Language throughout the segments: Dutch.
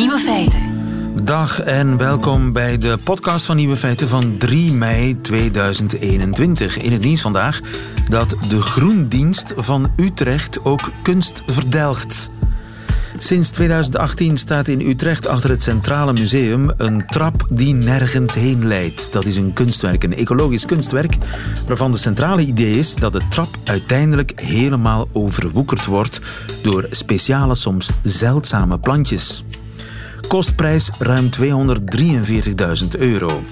Nieuwe feiten. Dag en welkom bij de podcast van Nieuwe Feiten van 3 mei 2021. In het nieuws vandaag dat de Groendienst van Utrecht ook kunst verdelgt. Sinds 2018 staat in Utrecht achter het Centrale Museum een trap die nergens heen leidt. Dat is een kunstwerk, een ecologisch kunstwerk, waarvan de centrale idee is dat de trap uiteindelijk helemaal overwoekerd wordt door speciale, soms zeldzame plantjes. Kostprijs ruim 243.000 euro.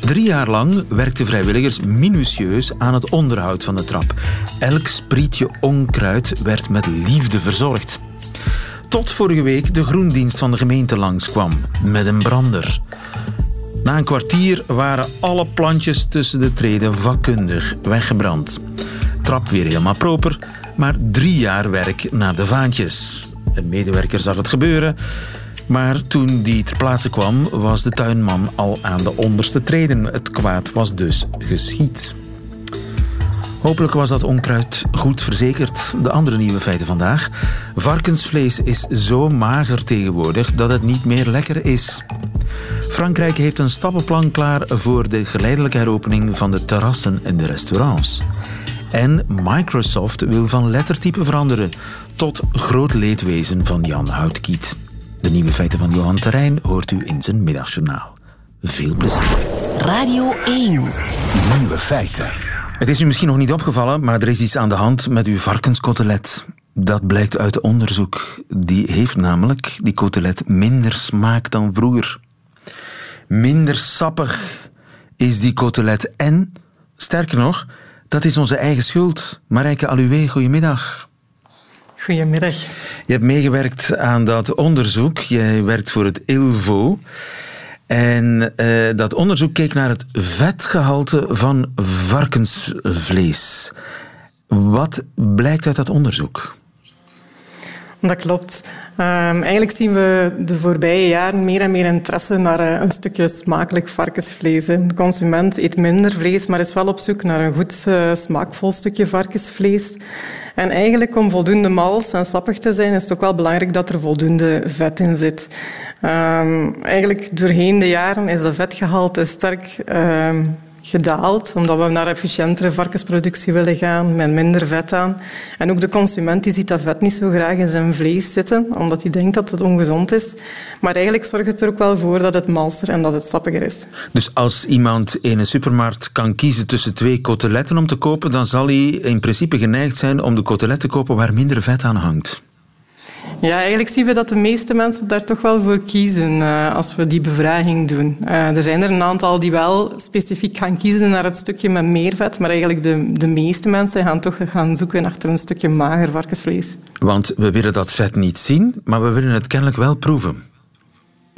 Drie jaar lang werkten vrijwilligers minutieus aan het onderhoud van de trap. Elk sprietje onkruid werd met liefde verzorgd. Tot vorige week de groendienst van de gemeente langskwam met een brander. Na een kwartier waren alle plantjes tussen de treden vakkundig weggebrand. Trap weer helemaal proper, maar drie jaar werk naar de vaantjes. Een medewerker zag het gebeuren, maar toen die ter plaatse kwam, was de tuinman al aan de onderste treden. Het kwaad was dus geschied. Hopelijk was dat onkruid goed verzekerd. De andere nieuwe feiten vandaag. Varkensvlees is zo mager tegenwoordig dat het niet meer lekker is. Frankrijk heeft een stappenplan klaar voor de geleidelijke heropening van de terrassen en de restaurants. En Microsoft wil van lettertype veranderen, tot groot leedwezen van Jan Houtkiet. De nieuwe feiten van Johan Terrein hoort u in zijn middagjournaal. Veel plezier. Radio 1. Nieuwe feiten. Het is u misschien nog niet opgevallen, maar er is iets aan de hand met uw varkenskotelet. Dat blijkt uit onderzoek. Die heeft namelijk, die kotelet, minder smaak dan vroeger. Minder sappig is die kotelet. En, sterker nog, dat is onze eigen schuld. Marijke Aluwe, goedemiddag. Goedemiddag. Je hebt meegewerkt aan dat onderzoek. Jij werkt voor het ILVO. En uh, dat onderzoek keek naar het vetgehalte van varkensvlees. Wat blijkt uit dat onderzoek? Dat klopt. Um, eigenlijk zien we de voorbije jaren meer en meer interesse naar uh, een stukje smakelijk varkensvlees. Hè. De consument eet minder vlees, maar is wel op zoek naar een goed uh, smaakvol stukje varkensvlees. En eigenlijk om voldoende mals en sappig te zijn, is het ook wel belangrijk dat er voldoende vet in zit. Um, eigenlijk doorheen de jaren is dat vetgehalte sterk um, gedaald, omdat we naar efficiëntere varkensproductie willen gaan, met minder vet aan. En ook de consument die ziet dat vet niet zo graag in zijn vlees zitten, omdat hij denkt dat het ongezond is. Maar eigenlijk zorgt het er ook wel voor dat het malser en dat het sappiger is. Dus als iemand in een supermarkt kan kiezen tussen twee koteletten om te kopen, dan zal hij in principe geneigd zijn om de kotelet te kopen waar minder vet aan hangt. Ja, eigenlijk zien we dat de meeste mensen daar toch wel voor kiezen uh, als we die bevraging doen. Uh, er zijn er een aantal die wel specifiek gaan kiezen naar het stukje met meer vet, maar eigenlijk de, de meeste mensen gaan toch gaan zoeken achter een stukje mager varkensvlees. Want we willen dat vet niet zien, maar we willen het kennelijk wel proeven.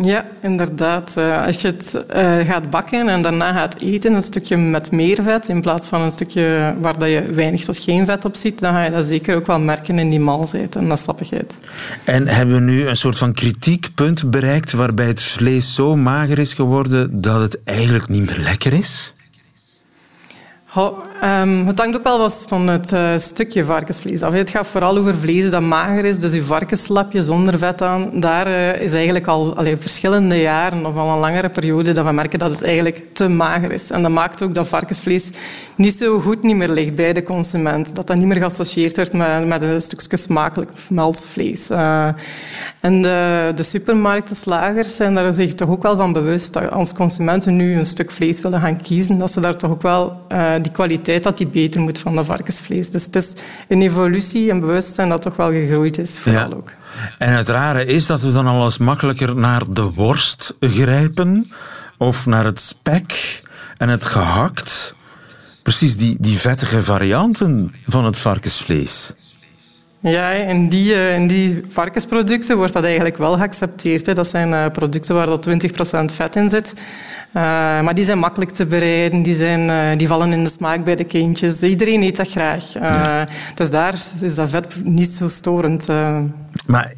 Ja, inderdaad. Uh, als je het uh, gaat bakken en daarna gaat eten, een stukje met meer vet, in plaats van een stukje waar dat je weinig tot geen vet op ziet, dan ga je dat zeker ook wel merken in die malsheid en dat sappigheid. En hebben we nu een soort van kritiekpunt bereikt waarbij het vlees zo mager is geworden dat het eigenlijk niet meer lekker is? Oh, um, het hangt ook wel wat van het uh, stukje varkensvlees af. Het gaat vooral over vlees dat mager is, dus je varkenslapje zonder vet aan. Daar uh, is eigenlijk al allee, verschillende jaren of al een langere periode dat we merken dat het eigenlijk te mager is. En dat maakt ook dat varkensvlees niet zo goed niet meer ligt bij de consument. Dat dat niet meer geassocieerd wordt met, met een stukje smakelijk meltvlees. Uh, en de, de supermarkten, slagers zijn daar zich toch ook wel van bewust dat als consumenten nu een stuk vlees willen gaan kiezen, dat ze daar toch ook wel die kwaliteit dat die beter moet van dat varkensvlees. Dus het is een evolutie en bewustzijn dat toch wel gegroeid is, vooral Ja. ook. En het rare is dat we dan al eens makkelijker naar de worst grijpen of naar het spek en het gehakt. Precies die, die vettige varianten van het varkensvlees. Ja, in die, eh, in die varkensproducten wordt dat eigenlijk wel geaccepteerd. Hè. Dat zijn eh, producten waar dat 20% vet in zit. Uh, maar die zijn makkelijk te bereiden, die, zijn, uh, die vallen in de smaak bij de kindjes. Iedereen eet dat graag. Uh, ja. Dus daar is dat vet niet zo storend. Maar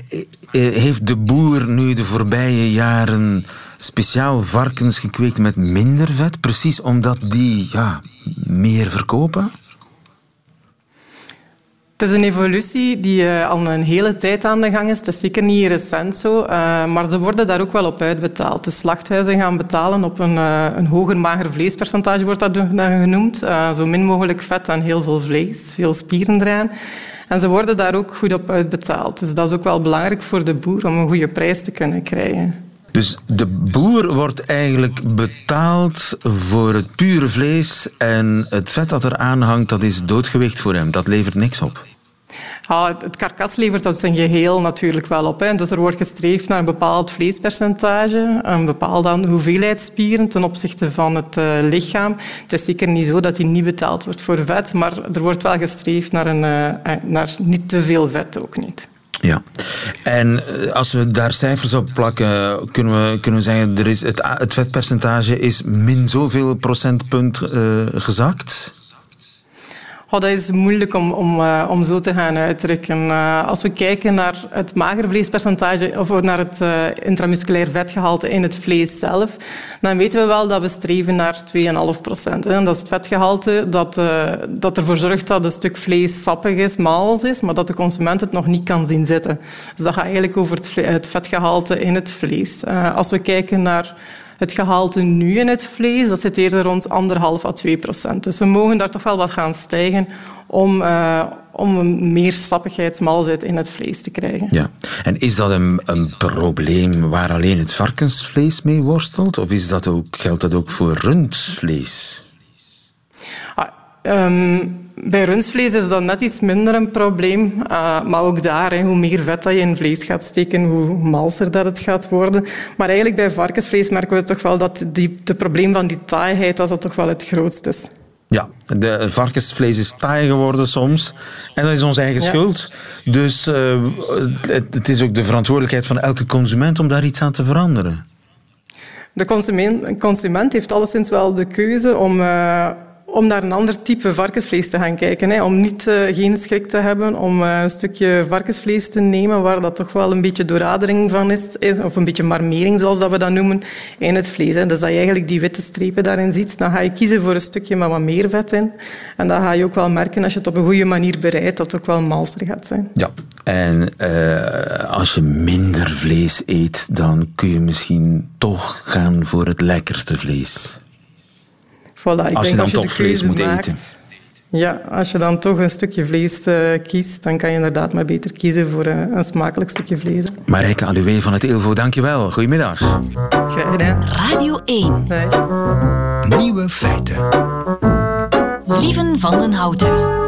heeft de boer nu de voorbije jaren speciaal varkens gekweekt met minder vet? Precies omdat die ja, meer verkopen? Het is een evolutie die uh, al een hele tijd aan de gang is. Het is zeker niet recent zo, uh, maar ze worden daar ook wel op uitbetaald. De slachthuizen gaan betalen op een, uh, een hoger mager vleespercentage, wordt dat genoemd. zo min mogelijk vet en heel veel vlees, veel spieren eraan. En ze worden daar ook goed op uitbetaald. Dus dat is ook wel belangrijk voor de boer om een goede prijs te kunnen krijgen. Dus de boer wordt eigenlijk betaald voor het pure vlees en het vet dat er aan hangt, dat is doodgewicht voor hem. Dat levert niks op. Het karkas levert dat zijn geheel natuurlijk wel op. Hè. Dus er wordt gestreefd naar een bepaald vleespercentage, een bepaalde hoeveelheid spieren ten opzichte van het uh, lichaam. Het is zeker niet zo dat hij niet betaald wordt voor vet, maar er wordt wel gestreefd naar, een, uh, naar niet te veel vet ook niet. Ja, en als we daar cijfers op plakken, kunnen we, kunnen zeggen er is het, het vetpercentage is min zoveel procentpunt uh, gezakt? Oh, dat is moeilijk om, om, uh, om zo te gaan uitdrukken. Uh, als we kijken naar het magervleespercentage of naar het uh, intramusculair vetgehalte in het vlees zelf, dan weten we wel dat we streven naar 2,5 procent. Dat is het vetgehalte dat, dat ervoor zorgt dat een stuk vlees sappig is, mals is, maar dat de consument het nog niet kan zien zitten. Dus dat gaat eigenlijk over het, het vetgehalte in het vlees. als we kijken naar het gehalte nu in het vlees, dat zit eerder rond anderhalf à 2 procent. Dus we mogen daar toch wel wat gaan stijgen om, uh, om meer sappigheid, malsheid in het vlees te krijgen. Ja. En is dat een, een probleem waar alleen het varkensvlees mee worstelt? Of is dat ook, geldt dat ook voor rundvlees? Um, bij rundvlees is dat net iets minder een probleem. Uh, maar ook daar, hè, hoe meer vet dat je in vlees gaat steken, hoe malser dat het gaat worden. Maar eigenlijk bij varkensvlees merken we toch wel dat die, de probleem van die taaiheid dat dat toch wel het grootste is. Ja, de varkensvlees is taai geworden soms. En dat is onze eigen ja. schuld. Dus uh, het, het, is ook de verantwoordelijkheid van elke consument om daar iets aan te veranderen. De consument, consument heeft alleszins wel de keuze om... Uh, om naar een ander type varkensvlees te gaan kijken. Hè. Om niet, uh, geen schrik te hebben om uh, een stukje varkensvlees te nemen waar dat toch wel een beetje dooradering van is, of een beetje marmering, zoals dat we dat noemen, in het vlees. Dus dat je eigenlijk die witte strepen daarin ziet, dan ga je kiezen voor een stukje met wat meer vet in. En dan ga je ook wel merken, als je het op een goede manier bereidt, dat het ook wel malser gaat zijn. Ja, en uh, als je minder vlees eet, dan kun je misschien toch gaan voor het lekkerste vlees. Voilà, ik als denk je dan als toch vlees moet maakt, eten. Ja, als je dan toch een stukje vlees uh, kiest, dan kan je inderdaad maar beter kiezen voor uh, een smakelijk stukje vlees. Marijke Aloué van het Ilvo, dankjewel. Goedemiddag. Graag gedaan. Radio 1. Dag. Nieuwe feiten. Lieven van den Houten.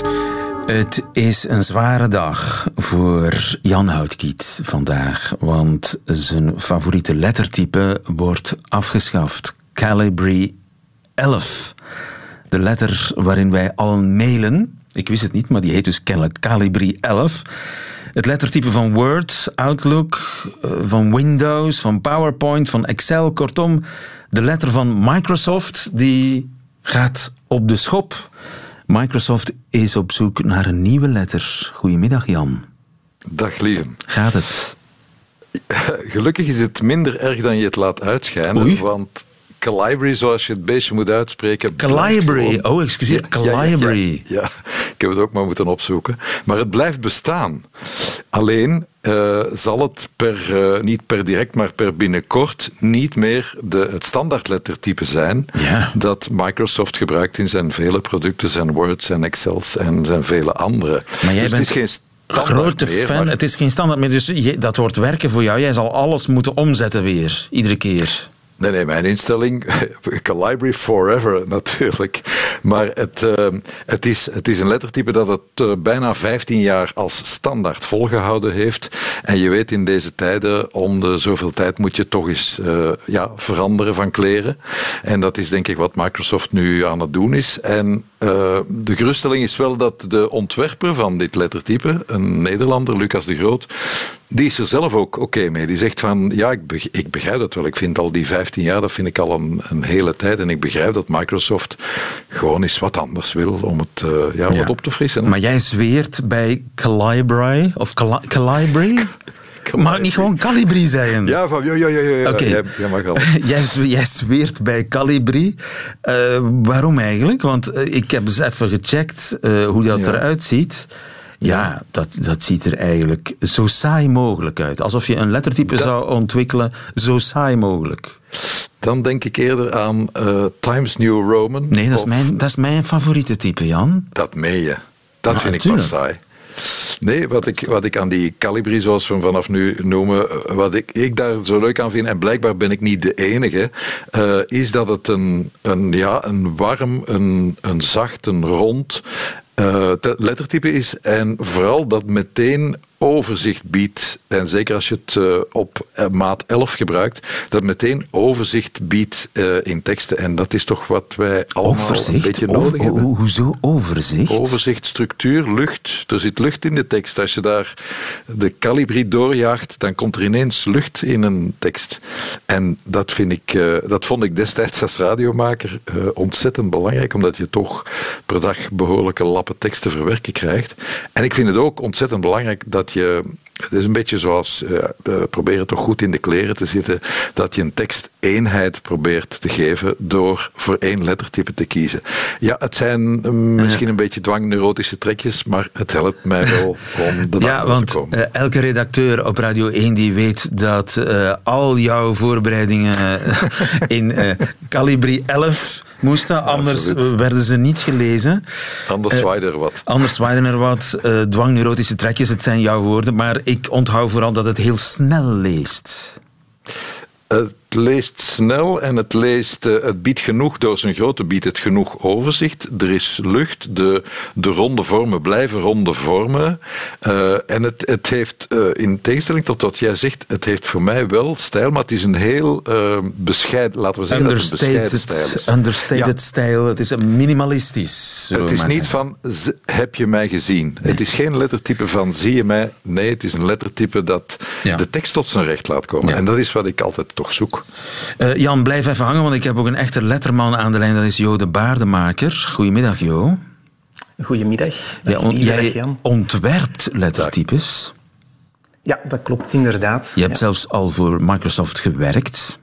Het is een zware dag voor Jan Houtkiet vandaag, want zijn favoriete lettertype wordt afgeschaft. Calibri 11. De letter waarin wij allen mailen. Ik wist het niet, maar die heet dus kennelijk Calibri 11. Het lettertype van Word, Outlook, eh, van Windows, van PowerPoint, van Excel. Kortom, de letter van Microsoft die gaat op de schop. Microsoft is op zoek naar een nieuwe letter. Goedemiddag Jan. Dag lieve. Gaat het? Gelukkig is het minder erg dan je het laat uitschijnen. Oei. Want Calibri, zoals je het beestje moet uitspreken. Calibri. Oh, excuseer. Calibri. Ja, ja, ja, ik heb het ook maar moeten opzoeken. Maar het blijft bestaan. Alleen uh, zal het per, uh, niet per direct, maar per binnenkort niet meer de, het standaardlettertype zijn ja. dat Microsoft gebruikt in zijn vele producten, zijn Words en Excels en zijn vele andere. Maar jij dus bent het is geen grote meer, fan. maar- Het is geen standaard meer, dus je- dat wordt werken voor jou. Jij zal alles moeten omzetten weer, iedere keer. Nee, nee, mijn instelling, Calibri forever natuurlijk. Maar het, eh, het, is, het is een lettertype dat het eh, bijna 15 jaar als standaard volgehouden heeft. En je weet in deze tijden, om de zoveel tijd moet je toch eens eh, ja, veranderen van kleren. En dat is denk ik wat Microsoft nu aan het doen is. En de geruststelling is wel dat de ontwerper van dit lettertype, een Nederlander, Lucas de Groot, die is er zelf ook oké mee. Die zegt van, ja, ik, ik begrijp dat wel. Ik vind al die 15 jaar, dat vind ik al een hele tijd. En ik begrijp dat Microsoft gewoon eens wat anders wil om het, eh, ja, het op te frissen. Maar jij zweert bij Calibri, of Cali- Calibri? Mag ik niet gewoon Calibri zeggen? Ja, van, ja, ja, ja, ja, ja. Oké. Jij, jij mag al. jij, zwe- jij zweert bij Calibri. Eh, waarom eigenlijk? Want eh, ik heb eens even gecheckt hoe dat Ja. eruit ziet. Ja, dat, dat ziet er eigenlijk zo saai mogelijk uit. Alsof je een lettertype zou ontwikkelen, zo saai mogelijk. Dan denk ik eerder aan uh, Times New Roman. Nee, dat is, mijn, dat is mijn favoriete type, Jan. Dat meen je. Dat vind ik pas saai. Nee, wat ik, wat ik aan die Calibri, zoals we hem vanaf nu noemen, wat ik, ik daar zo leuk aan vind, en blijkbaar ben ik niet de enige, uh, is dat het een, een, ja, een warm, een, een zacht, een rond uh, lettertype is. En vooral dat meteen overzicht biedt, en zeker als je het uh, op uh, maat 11 gebruikt, dat meteen overzicht biedt uh, in teksten. En dat is toch wat wij allemaal overzicht? een beetje nodig hebben. Ho hoezo overzicht? Overzicht, structuur, lucht. Er zit lucht in de tekst. Als je daar de calibri doorjaagt, dan komt er ineens lucht in een tekst. En dat, vind ik, dat vond ik destijds als radiomaker ontzettend belangrijk, omdat je toch per dag behoorlijke lappen teksten verwerken krijgt. En ik vind het ook ontzettend belangrijk dat je het is een beetje zoals uh, proberen toch goed in de kleren te zitten, dat je een tekst eenheid probeert te geven door voor één lettertype te kiezen. Ja, het zijn uh, misschien een beetje dwangneurotische trekjes, maar het helpt mij wel om de Ja, want uh, elke redacteur op Radio 1 die weet dat al jouw voorbereidingen in Calibri 11 moesten, anders Absoluut. werden ze niet gelezen. Anders zwaaide er wat. Anders zwaaiden er wat. Uh, dwangneurotische trekjes, het zijn jouw woorden, maar ik onthoud vooral dat het heel snel leest. Het leest snel en het, leest, uh, het biedt genoeg, door zijn grootte biedt het genoeg overzicht. Er is lucht, de, de ronde vormen blijven ronde vormen. Uh, en het, het heeft, uh, in tegenstelling tot wat jij zegt, het heeft voor mij wel stijl, maar het is een heel bescheiden, laten we zeggen understated, dat het een bescheiden stijl is. Understated ja. stijl, het is minimalistisch. Het is niet zeggen. van, heb je mij gezien? Nee. Het is geen lettertype van, zie je mij? Nee, het is een lettertype dat ja. de tekst tot zijn recht laat komen. Ja. En dat is wat ik altijd toch zoek. Uh, Jan, blijf even hangen, want ik heb ook een echte letterman aan de lijn. Dat is Jo de Baardemaker. Goedemiddag, Jo. Goedemiddag. Ja, on jij Jan. ontwerpt lettertypes. Ja, dat klopt inderdaad. Je hebt ja. zelfs al voor Microsoft gewerkt.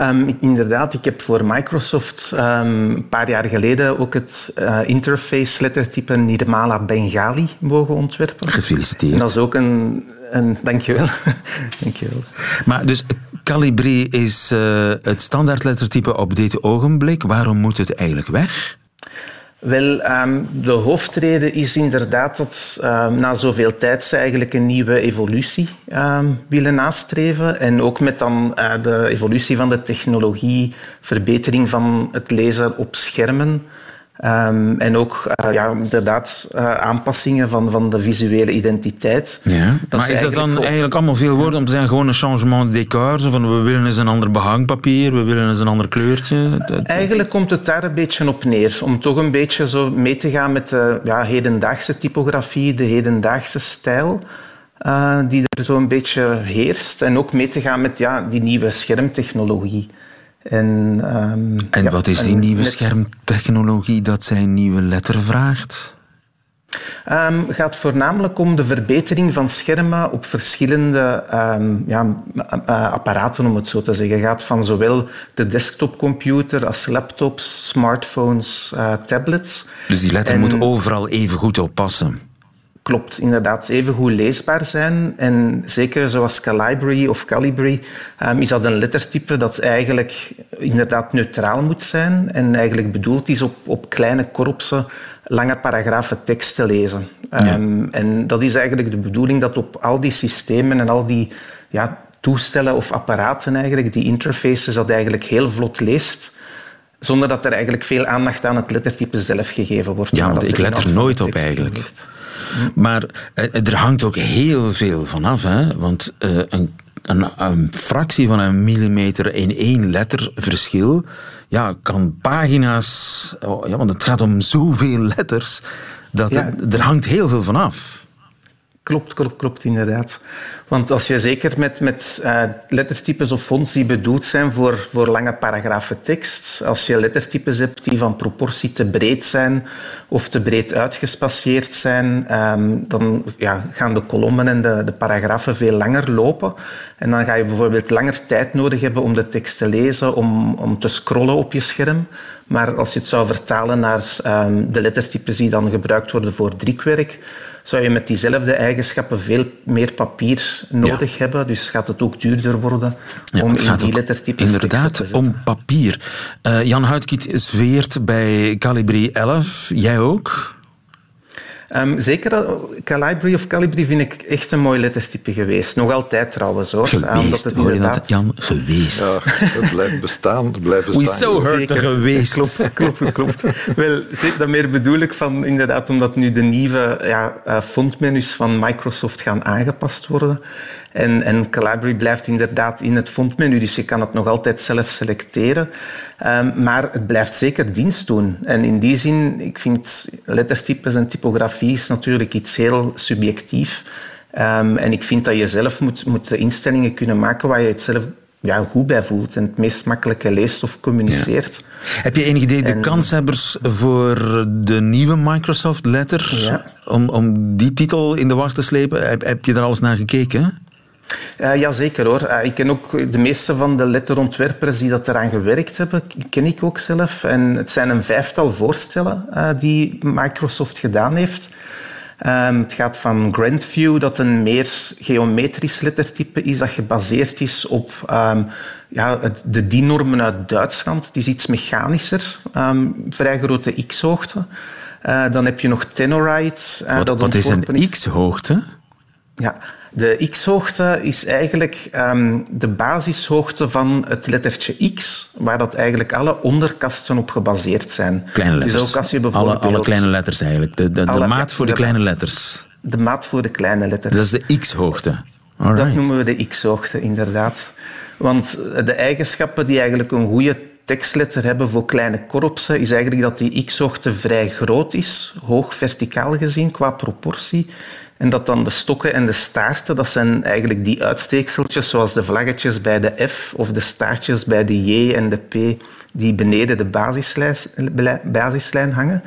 Um, ik, inderdaad, ik heb voor Microsoft um, een paar jaar geleden ook het uh, interface lettertype Nirmala Bengali mogen ontwerpen. Gefeliciteerd. En dat is ook een... een dankjewel. dankjewel. Maar dus Calibri is uh, het standaard lettertype op dit ogenblik. Waarom moet het eigenlijk weg? Wel, um, de hoofdreden is inderdaad dat um, na zoveel tijd ze eigenlijk een nieuwe evolutie um, willen nastreven. En ook met dan uh, de evolutie van de technologie, verbetering van het lezen op schermen. Um, en ook uh, ja, inderdaad uh, aanpassingen van, van de visuele identiteit. Ja. Dat maar is, dat dan ook... eigenlijk allemaal veel woorden om te zeggen gewoon een changement de décor? Zo van we willen eens een ander behangpapier, we willen eens een ander kleurtje? Eigenlijk komt het daar een beetje op neer. Om toch een beetje zo mee te gaan met de ja, hedendaagse typografie, de hedendaagse stijl. Uh, die er zo een beetje heerst. En ook mee te gaan met ja, die nieuwe schermtechnologie. En, um, en ja, wat is die nieuwe net... schermtechnologie dat zij een nieuwe letter vraagt? Um, gaat voornamelijk om de verbetering van schermen op verschillende um, ja, apparaten, om het zo te zeggen. gaat van zowel de desktopcomputer als laptops, smartphones, uh, tablets. Dus die letter en... moet overal even goed op passen klopt, inderdaad even goed leesbaar zijn. En zeker zoals Calibri of Calibri um, is dat een lettertype dat eigenlijk inderdaad neutraal moet zijn en eigenlijk bedoeld is op, op kleine korpsen lange paragrafen tekst te lezen. Ja. Um, en dat is eigenlijk de bedoeling dat op al die systemen en al die ja, toestellen of apparaten eigenlijk, die interfaces, dat eigenlijk heel vlot leest zonder dat er eigenlijk veel aandacht aan het lettertype zelf gegeven wordt. Ja, want ik let er nooit op eigenlijk. Maar er hangt ook heel veel van af. Hè? Want uh, een, een, een, fractie van een millimeter in één letter verschil ja, kan pagina's... Oh, ja, want het gaat om zoveel letters. Dat ja. er, er hangt heel veel van af. Klopt, klopt, klopt, inderdaad. Want als je zeker met, met uh, lettertypes of fonts die bedoeld zijn voor, voor lange paragrafen tekst, als je lettertypes hebt die van proportie te breed zijn of te breed uitgespacieerd zijn, um, dan ja, gaan de kolommen en de, de paragrafen veel langer lopen. En dan ga je bijvoorbeeld langer tijd nodig hebben om de tekst te lezen, om, om te scrollen op je scherm. Maar als je het zou vertalen naar um, de lettertypes die dan gebruikt worden voor drukwerk, zou je met diezelfde eigenschappen veel meer papier nodig hebben. Dus gaat het ook duurder worden om in die lettertypes Inderdaad, te om papier. Uh, Jan Houtkiet zweert bij Calibri 11. Jij ook? Um, zeker Calibri of Calibri vind ik echt een mooi lettertype geweest. Nog altijd trouwens hoor. Geweest, het hoor je dat, Jan? Geweest. Ja, het blijft bestaan. Het blijft bestaan. We so hurt zeker. geweest. Klopt, klopt, klopt. Wel, meer bedoel ik van inderdaad omdat nu de nieuwe ja, uh, fontmenus van Microsoft gaan aangepast worden. En, en Calibri blijft inderdaad in het fondmenu, dus je kan het nog altijd zelf selecteren. Um, maar het blijft zeker dienst doen. En in die zin, ik vind lettertypes en typografie is natuurlijk iets heel subjectief. Um, en ik vind dat je zelf moet, moet de instellingen kunnen maken waar je het zelf ja, goed bij voelt en het meest makkelijke leest of communiceert. Heb je enig idee de kanshebbers voor de nieuwe Microsoft Letter, ja. om, om die titel in de wacht te slepen? Heb, heb je daar alles naar gekeken? Ja, zeker hoor. Ik ken ook de meeste van de letterontwerpers die dat eraan gewerkt hebben, ken ik ook zelf. En het zijn een vijftal voorstellen uh, die Microsoft gedaan heeft. Um, het gaat van Grandview, dat een meer geometrisch lettertype is, dat gebaseerd is op um, ja, de DIN-normen uit Duitsland. Het is iets mechanischer, um, vrij grote x-hoogte. dan heb je nog Tenorite. wat, dat wat is een x-hoogte? Ja, de x-hoogte is eigenlijk um, de basishoogte van het lettertje x, waar dat eigenlijk alle onderkasten op gebaseerd zijn. Kleine dus letters. Dus ook als je bijvoorbeeld alle, alle kleine letters eigenlijk. De, de, de maat voor de, kleine letters. De maat voor de kleine letters. Dat is de x-hoogte. Dat noemen we de x-hoogte, inderdaad. Want de eigenschappen die eigenlijk een goede tekstletter hebben voor kleine korpsen, is eigenlijk dat die x-hoogte vrij groot is, hoog verticaal gezien qua proportie. En dat dan de stokken en de staarten, dat zijn eigenlijk die uitsteekseltjes, zoals de vlaggetjes bij de F of de staartjes bij de J en de P, die beneden de basislijn, hangen,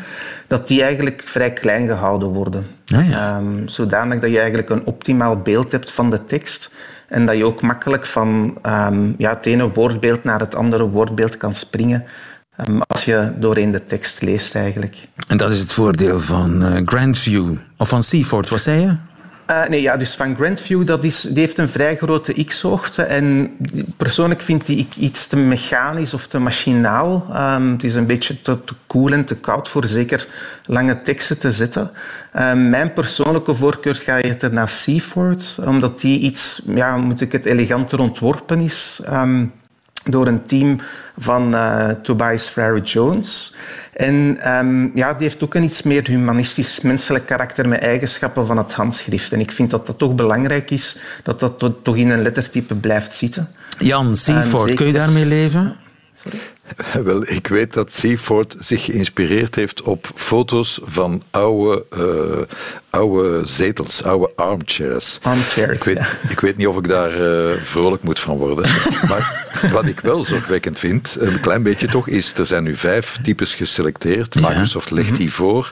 dat die eigenlijk vrij klein gehouden worden. Ah, ja. um, zodanig dat je eigenlijk een optimaal beeld hebt van de tekst. En dat je ook makkelijk van um, ja, het ene woordbeeld naar het andere woordbeeld kan springen. Ehm, als je doorheen de tekst leest eigenlijk. En dat is het voordeel van uh, Grandview, of van Seaford, wat zei je? Uh, nee, ja, dus van Grandview, dat is, die heeft een vrij grote x-hoogte. En persoonlijk vind ik iets te mechanisch of te machinaal. Um, het is een beetje te, koel en te koud voor zeker lange teksten te zetten. Um, mijn persoonlijke voorkeur ga je naar Seaford, omdat die iets, ja, moet ik het, eleganter ontworpen is. Um, door een team van uh, Tobias Frere Jones. En um, ja, die heeft ook een iets meer humanistisch menselijk karakter met eigenschappen van het handschrift. En ik vind dat dat toch belangrijk is dat dat toch in een lettertype blijft zitten. Jan Seaford, kun je daarmee leven? Wel, ik weet dat Seaford zich geïnspireerd heeft op foto's van oude, uh, oude zetels, oude armchairs. Armchairs, ik weet, ik weet niet of ik daar uh, vrolijk moet van worden. maar wat ik wel zorgwekkend vind, een klein beetje toch, is er zijn nu vijf types geselecteerd. Microsoft legt mhm. die voor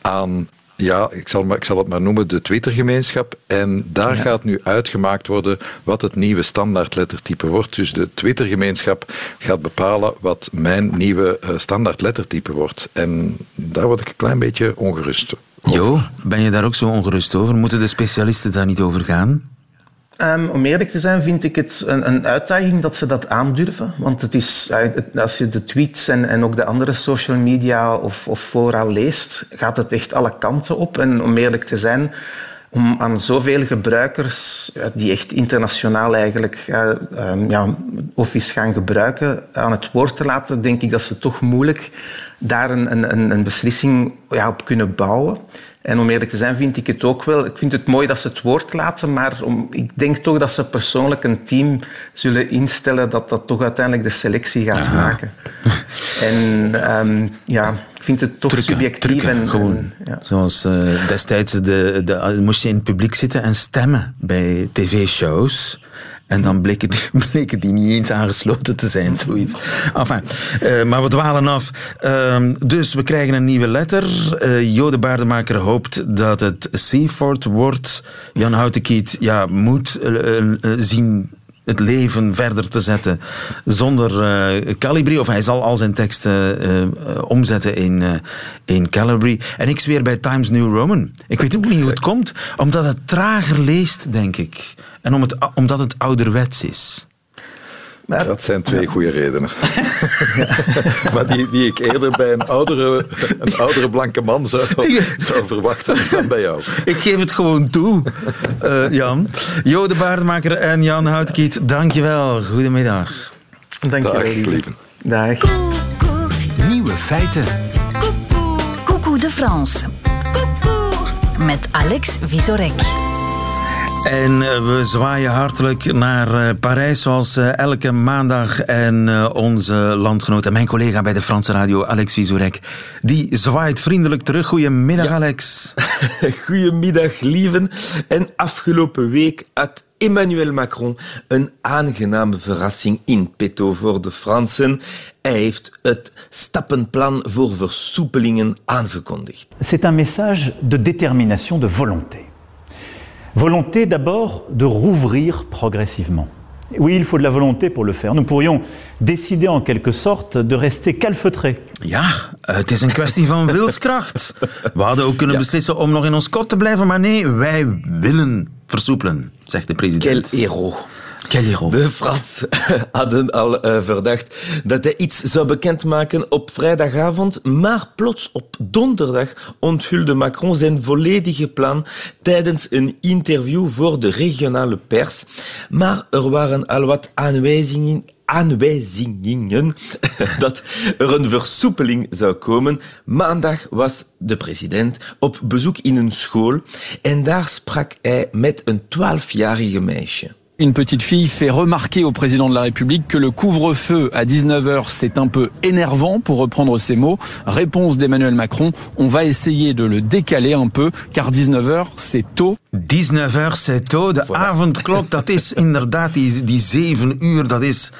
aan ja, ik zal, ik zal het maar noemen, de Twitter-gemeenschap. En daar gaat nu uitgemaakt worden wat het nieuwe standaardlettertype wordt. Dus de Twitter-gemeenschap gaat bepalen wat mijn nieuwe uh, standaardlettertype wordt. En daar word ik een klein beetje ongerust over. Jo, ben je daar ook zo ongerust over? Moeten de specialisten daar niet over gaan? Um, om eerlijk te zijn vind ik het een, een, uitdaging dat ze dat aandurven. Want het is, als je de tweets en, en ook de andere social media of, of fora leest, gaat het echt alle kanten op. En om eerlijk te zijn, om aan zoveel gebruikers, die echt internationaal eigenlijk uh, ja, Office gaan gebruiken, aan het woord te laten, denk ik dat ze toch moeilijk daar een, een, een beslissing ja, op kunnen bouwen. En om eerlijk te zijn vind ik het ook wel. Ik vind het mooi dat ze het woord laten, maar om, ik denk toch dat ze persoonlijk een team zullen instellen dat dat toch uiteindelijk de selectie gaat maken. En um, ja, ik vind het toch subjectief. En, gewoon. ja. Zoals uh, destijds de, de, moest je in het publiek zitten en stemmen bij tv-shows. En dan bleken die, bleken die niet eens aangesloten te zijn, zoiets. Enfin, uh, maar we dwalen af. Uh, dus we krijgen een nieuwe letter. Uh, Jode Baardemaker hoopt dat het Seaford wordt. Jan Houtenkiet ja, moet zien het leven verder te zetten zonder uh, Calibri. Of hij zal al zijn teksten uh, omzetten in, in Calibri. En ik zweer bij Times New Roman. Ik weet ook niet hoe het komt. Omdat het trager leest, denk ik. En om het, omdat het ouderwets is. Maar, dat zijn twee goede redenen. maar die, die ik eerder bij een oudere, een oudere blanke man zou, zou verwachten dan bij jou. Ik geef het gewoon toe, uh, Jan. Jo de Baardmaker en Jan Houtkiet, dankjewel. Goedemiddag. Dankjewel. Dag, lieve. Dag. Nieuwe feiten. Coucou de France. Met Alex Visorek. En eh, we zwaaien hartelijk naar eh, Parijs, zoals eh, elke maandag. En onze landgenoot en mijn collega bij de Franse radio, Alex Vizorek, die zwaait vriendelijk terug. Goedemiddag, Alex. Goedemiddag, lieven. En afgelopen week had Emmanuel Macron een aangename verrassing in petto voor de Fransen. Hij heeft het stappenplan voor versoepelingen aangekondigd. C'est un message de détermination, de volonté. Volonté d'abord de rouvrir progressivement. Oui, il faut de la volonté pour le faire. Nous pourrions décider en quelque sorte de rester calfeutrés. Ja, het is een kwestie van wilskracht. We hadden ook kunnen beslissen om nog in ons kot te blijven, maar nee, wij willen versoepelen, zegt de president. Quel héros. De Frans hadden al uh, verdacht dat hij iets zou bekendmaken op vrijdagavond, maar plots op donderdag onthulde Macron zijn volledige plan tijdens een interview voor de regionale pers. Maar er waren al wat aanwijzingen, aanwijzingen dat er een versoepeling zou komen. Maandag was de president op bezoek in een school en daar sprak hij met een twaalfjarige meisje. Une petite fille fait remarquer au président de la République que le couvre-feu à 19h c'est un peu énervant pour reprendre ses mots. Réponse d'Emmanuel Macron, on va essayer de le décaler un peu car 19h c'est tôt. 19h c'est tôt, de voilà. avondklok dat is inderdaad die, die 7 uur, dat is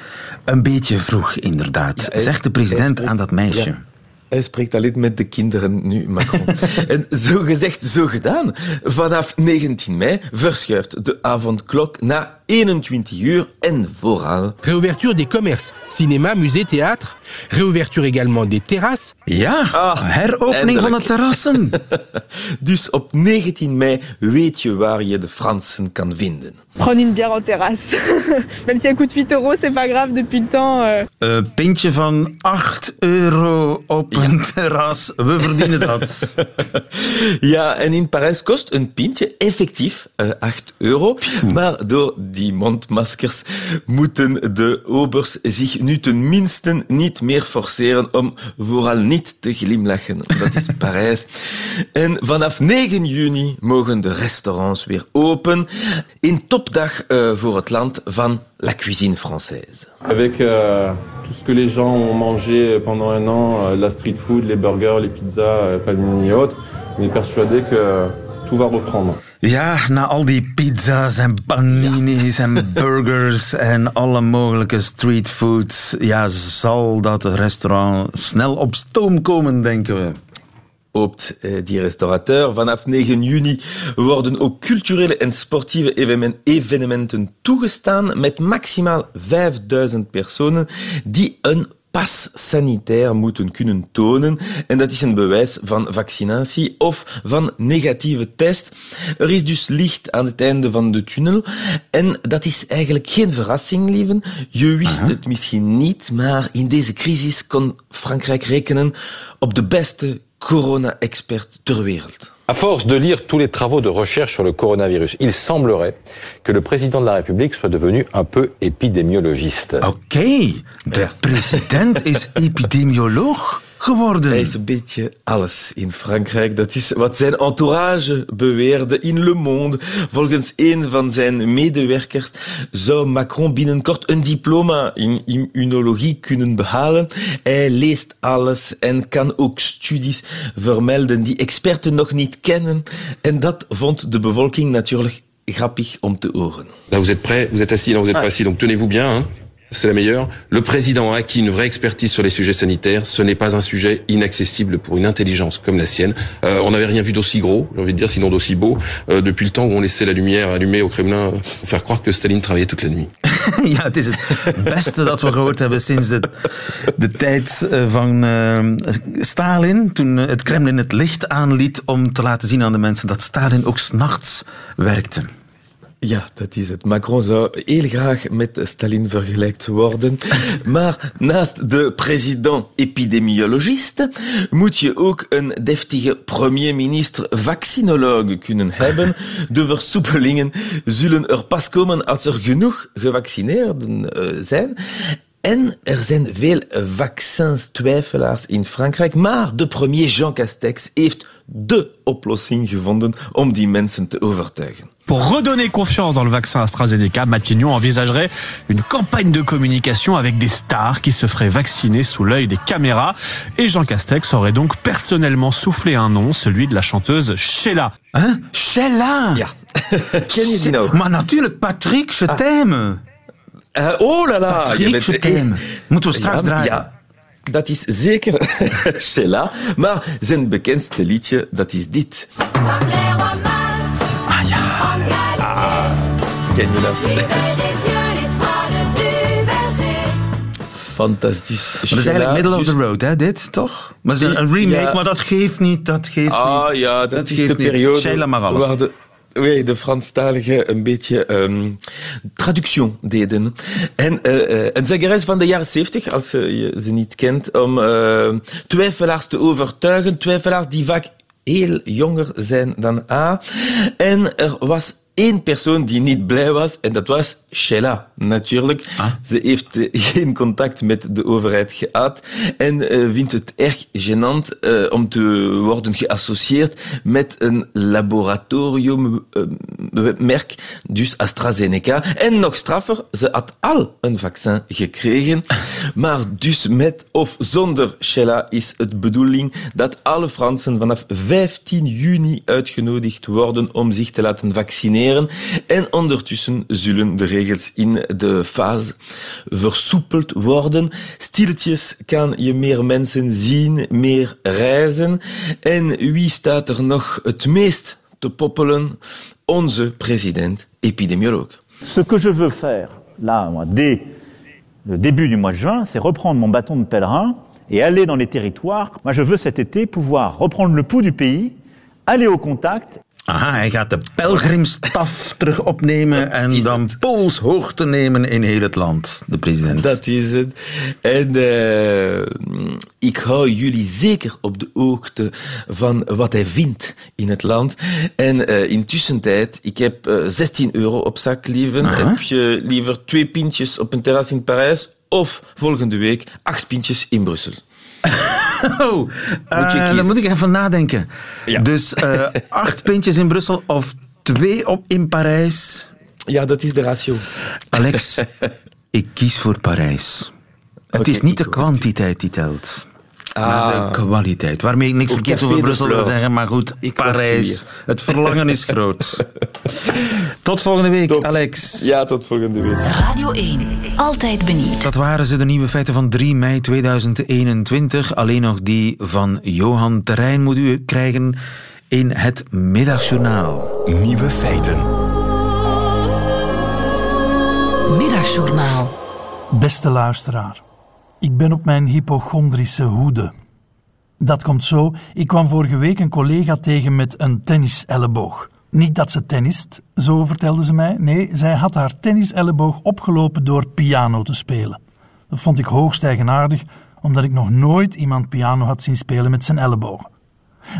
een beetje vroeg inderdaad, ja, zegt de president aan dat meisje. Ja. Hij spreekt alleen met de kinderen nu, Macron. en zo gezegd, zo gedaan. Vanaf 19 mei verschuift de avondklok naar 21 uur en vooral... Réouverture des commerces, cinéma, musée, théâtre. Réouverture également des terrasses. Ja, ah, heropening van de terrassen. dus op 19 mei weet je waar je de Fransen kan vinden. Prendre une bière en terrasse. Même si elle coûte 8 euros, c'est pas grave depuis le temps. Euh... Uh, pintje van 8 euro op ja. een terras. We verdienen dat. ja, en in Parijs kost een pintje effectief uh, 8 euro. Maar door die mondmaskers moeten de obers zich nu tenminste niet meer forceren om vooral niet te glimlachen. Dat is Parijs. En vanaf 9 juni mogen de restaurants weer open. In topdag uh, voor het land van la cuisine française. Avec euh, tout ce que les gens ont mangé pendant un an, euh, la street food, les burgers, les pizzas, euh, panini et autres, on est persuadé que tout va reprendre. Ja, na al die pizza's en paninis en burgers en alle mogelijke streetfoods, ja, zal dat restaurant snel op stoom komen, denken we hoopt die restaurateur. Vanaf 9 juni worden ook culturele en sportieve evenementen toegestaan met maximaal 5000 personen die een pas sanitair moeten kunnen tonen. En dat is een bewijs van vaccinatie of van negatieve test. Er is dus licht aan het einde van de tunnel. En dat is eigenlijk geen verrassing, lieven. Je wist Aha. het misschien niet, maar in deze crisis kon Frankrijk rekenen op de beste corona-expert ter wereld. À force de lire tous les travaux de recherche sur le coronavirus, il semblerait que le président de la République soit devenu un peu épidémiologiste. De ja. president is epidemioloog geworden. Hij is een beetje alles in Frankrijk. Dat is wat zijn entourage beweerde in Le Monde. Volgens een van zijn medewerkers zou Macron binnenkort een diploma in immunologie kunnen behalen. Hij leest alles en kan ook studies vermelden die experten nog niet kennen. En dat vond de bevolking natuurlijk grappig om te horen. Là, vous êtes prêts, vous êtes assis, là, vous êtes ah. pas assis, donc tenez-vous bien. Hein. C'est la meilleure. Le président a acquis une vraie expertise sur les sujets sanitaires. Ce n'est pas un sujet inaccessible pour une intelligence comme la sienne. Euh, on n'avait rien vu d'aussi gros, j'ai envie de dire, sinon d'aussi beau, euh, depuis le temps où on laissait la lumière allumée au Kremlin pour faire croire que Staline travaillait toute la nuit. ja, het is het beste dat we gehoord hebben sinds de, de tijd eh, van uh, Kremlin het licht aanliet om te laten zien aan de mensen dat Stalin ook s'nachts werkte. Ja, dat is het. Macron zou heel graag met Stalin vergelijkt worden. Maar naast de president-epidemiologist moet je ook een deftige premier-minister vaccinoloog kunnen hebben. De versoepelingen zullen er pas komen als er genoeg gevaccineerden uh, zijn. En er zijn veel vaccins-twijfelaars in Frankrijk, maar de premier Jean Castex heeft de oplossing gevonden om die mensen te overtuigen. Pour redonner confiance dans le vaccin AstraZeneca, Matignon envisagerait une campagne de communication avec des stars qui se feraient vacciner sous l'œil des caméras. Et Jean Castex aurait donc personnellement soufflé un nom, celui de la chanteuse Sheila. Hein? Sheila? Ja. Ken je die nog? Maar natuurlijk, Patrick, je t'aime? Uh, oh la la. Patrick, je t'aime. Moeten we straks Ja, draaien. Ja, dat is zeker Sheila. Maar zijn bekendste liedje, dat is dit. Ah ja. Ah, ken je dat? Fantastisch. Maar dat is eigenlijk middle of the road, hè, dit, toch? Maar het is een, remake, Ja. maar dat geeft niet, dat geeft Ah niet. ja, dat, is de geeft niet. periode Sheila mag alles. Oui, de Franstaligen een beetje ehm traduction deden. En eh, eh, een zangeres van de jaren 70, als je je ze niet kent, om eh, twijfelaars te overtuigen. Twijfelaars die vaak heel jonger zijn dan A. En er was één persoon die niet blij was, en dat was Sheila, natuurlijk. Ze heeft eh, geen contact met de overheid gehad en eh, vindt het erg gênant eh, om te worden geassocieerd met een laboratoriummerk, dus AstraZeneca. En nog straffer, ze had al een vaccin gekregen, maar dus met of zonder Sheila is het bedoeling dat alle Fransen vanaf 15 juni uitgenodigd worden om zich te laten vaccineren. En ondertussen zullen de regels in de fase versoepeld worden. Stilletjes kan je meer mensen zien, meer reizen. En wie staat er nog het meest te poppelen? Onze president-epidemioloog. Ce que je veux faire, là, dès le début du mois de juin, c'est reprendre mon bâton de pèlerin et aller dans les territoires. Moi, je veux cet été pouvoir reprendre le pouls du pays, aller au contact Aha, hij gaat de pelgrimstaf terug opnemen en dan polshoogte nemen in heel het land, de president. Dat is het. En eh, ik hou jullie zeker op de hoogte van wat hij vindt in het land. En eh in tussentijd, ik heb eh, 16 euro op zak, lieven. Aha. Heb je liever twee pintjes op een terras in Parijs of volgende week acht pintjes in Brussel? Oh, eh, dan moet ik even nadenken. Dus eh, acht pintjes in Brussel of twee op in Parijs. Ja, dat is de ratio. Alex, ik kies voor Parijs. Het is niet de kwantiteit die telt. Ah. de kwaliteit. Waarmee ik niks verkeerds over Brussel wil zeggen, maar goed, Ik Parijs. Het verlangen is groot. Tot volgende week, Alex. Ja, tot volgende week. Radio 1. Altijd benieuwd. Dat waren ze, de nieuwe feiten van 3 mei 2021. Alleen nog die van Johan Terrein moet u krijgen in het Middagjournaal. Nieuwe feiten. Middagjournaal. Beste luisteraar, ik ben op mijn hypochondrische hoede. Dat komt zo, ik kwam vorige week een collega tegen met een tenniselleboog. Niet dat ze tennist, zo vertelde ze mij. Nee, zij had haar tenniselleboog opgelopen door piano te spelen. Dat vond ik hoogst eigenaardig, omdat ik nog nooit iemand piano had zien spelen met zijn elleboog.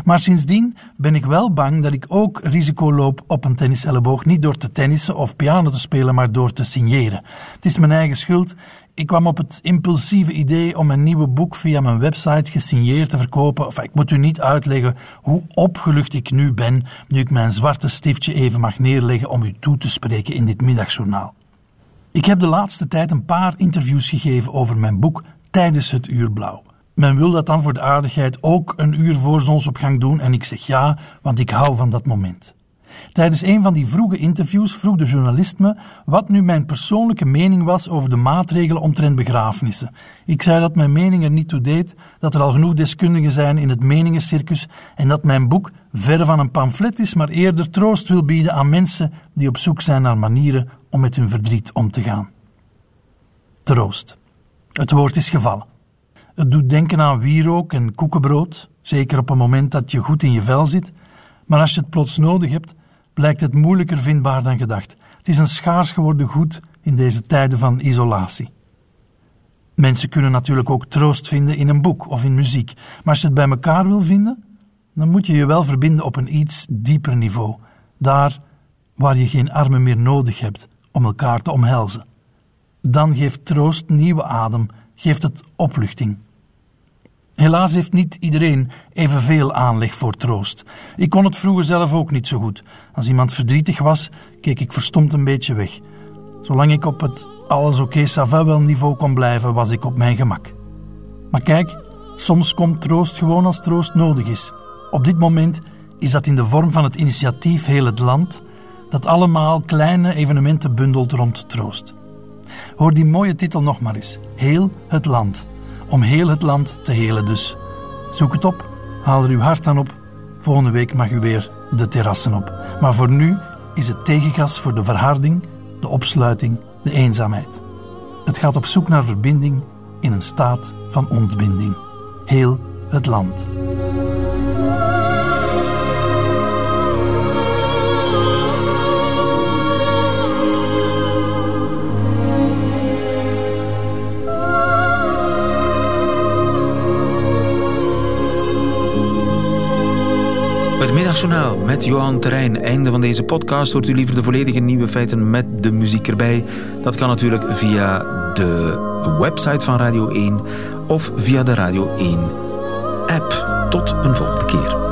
Maar sindsdien ben ik wel bang dat ik ook risico loop op een tenniselleboog. Niet door te tennissen of piano te spelen, maar door te signeren. Het is mijn eigen schuld. Ik kwam op het impulsieve idee om een nieuwe boek via mijn website gesigneerd te verkopen. Ik moet u niet uitleggen hoe opgelucht ik nu ben, nu ik mijn zwarte stiftje even mag neerleggen om u toe te spreken in dit middagjournaal. Ik heb de laatste tijd een paar interviews gegeven over mijn boek tijdens het uur blauw. Men wil dat dan voor de aardigheid ook een uur voor zonsopgang doen en ik zeg ja, want ik hou van dat moment. Tijdens een van die vroege interviews vroeg de journalist me wat nu mijn persoonlijke mening was over de maatregelen omtrent begrafenissen. Ik zei dat mijn mening er niet toe deed, dat er al genoeg deskundigen zijn in het meningencircus en dat mijn boek verre van een pamflet is, maar eerder troost wil bieden aan mensen die op zoek zijn naar manieren om met hun verdriet om te gaan. troost. Het woord is gevallen. Het doet denken aan wierook en koekenbrood, zeker op een moment dat je goed in je vel zit, maar als je het plots nodig hebt, blijkt het moeilijker vindbaar dan gedacht. Het is een schaars geworden goed in deze tijden van isolatie. Mensen kunnen natuurlijk ook troost vinden in een boek of in muziek, maar als je het bij elkaar wil vinden, dan moet je je wel verbinden op een iets dieper niveau, daar waar je geen armen meer nodig hebt om elkaar te omhelzen. Dan geeft troost nieuwe adem, geeft het opluchting. Helaas heeft niet iedereen evenveel aanleg voor troost. Ik kon het vroeger zelf ook niet zo goed. Als iemand verdrietig was, keek ik verstomd een beetje weg. Zolang ik op het alles oké wel niveau kon blijven, was ik op mijn gemak. Maar kijk, soms komt troost gewoon als troost nodig is. Op dit moment is dat in de vorm van het initiatief Heel het Land, dat allemaal kleine evenementen bundelt rond troost. Hoor die mooie titel nog maar eens: Heel het Land. Om heel het land te helen dus. Zoek het op, haal er uw hart aan op. Volgende week mag u weer de terrassen op. Maar voor nu is het tegengas voor de verharding, de opsluiting, de eenzaamheid. Het gaat op zoek naar verbinding in een staat van ontbinding. Heel het land. Middagjournaal met Johan Terrein. Einde van deze podcast. Hoort u liever de volledige nieuwe feiten met de muziek erbij? Dat kan natuurlijk via de website van Radio 1 of via de Radio 1 app. Tot een volgende keer.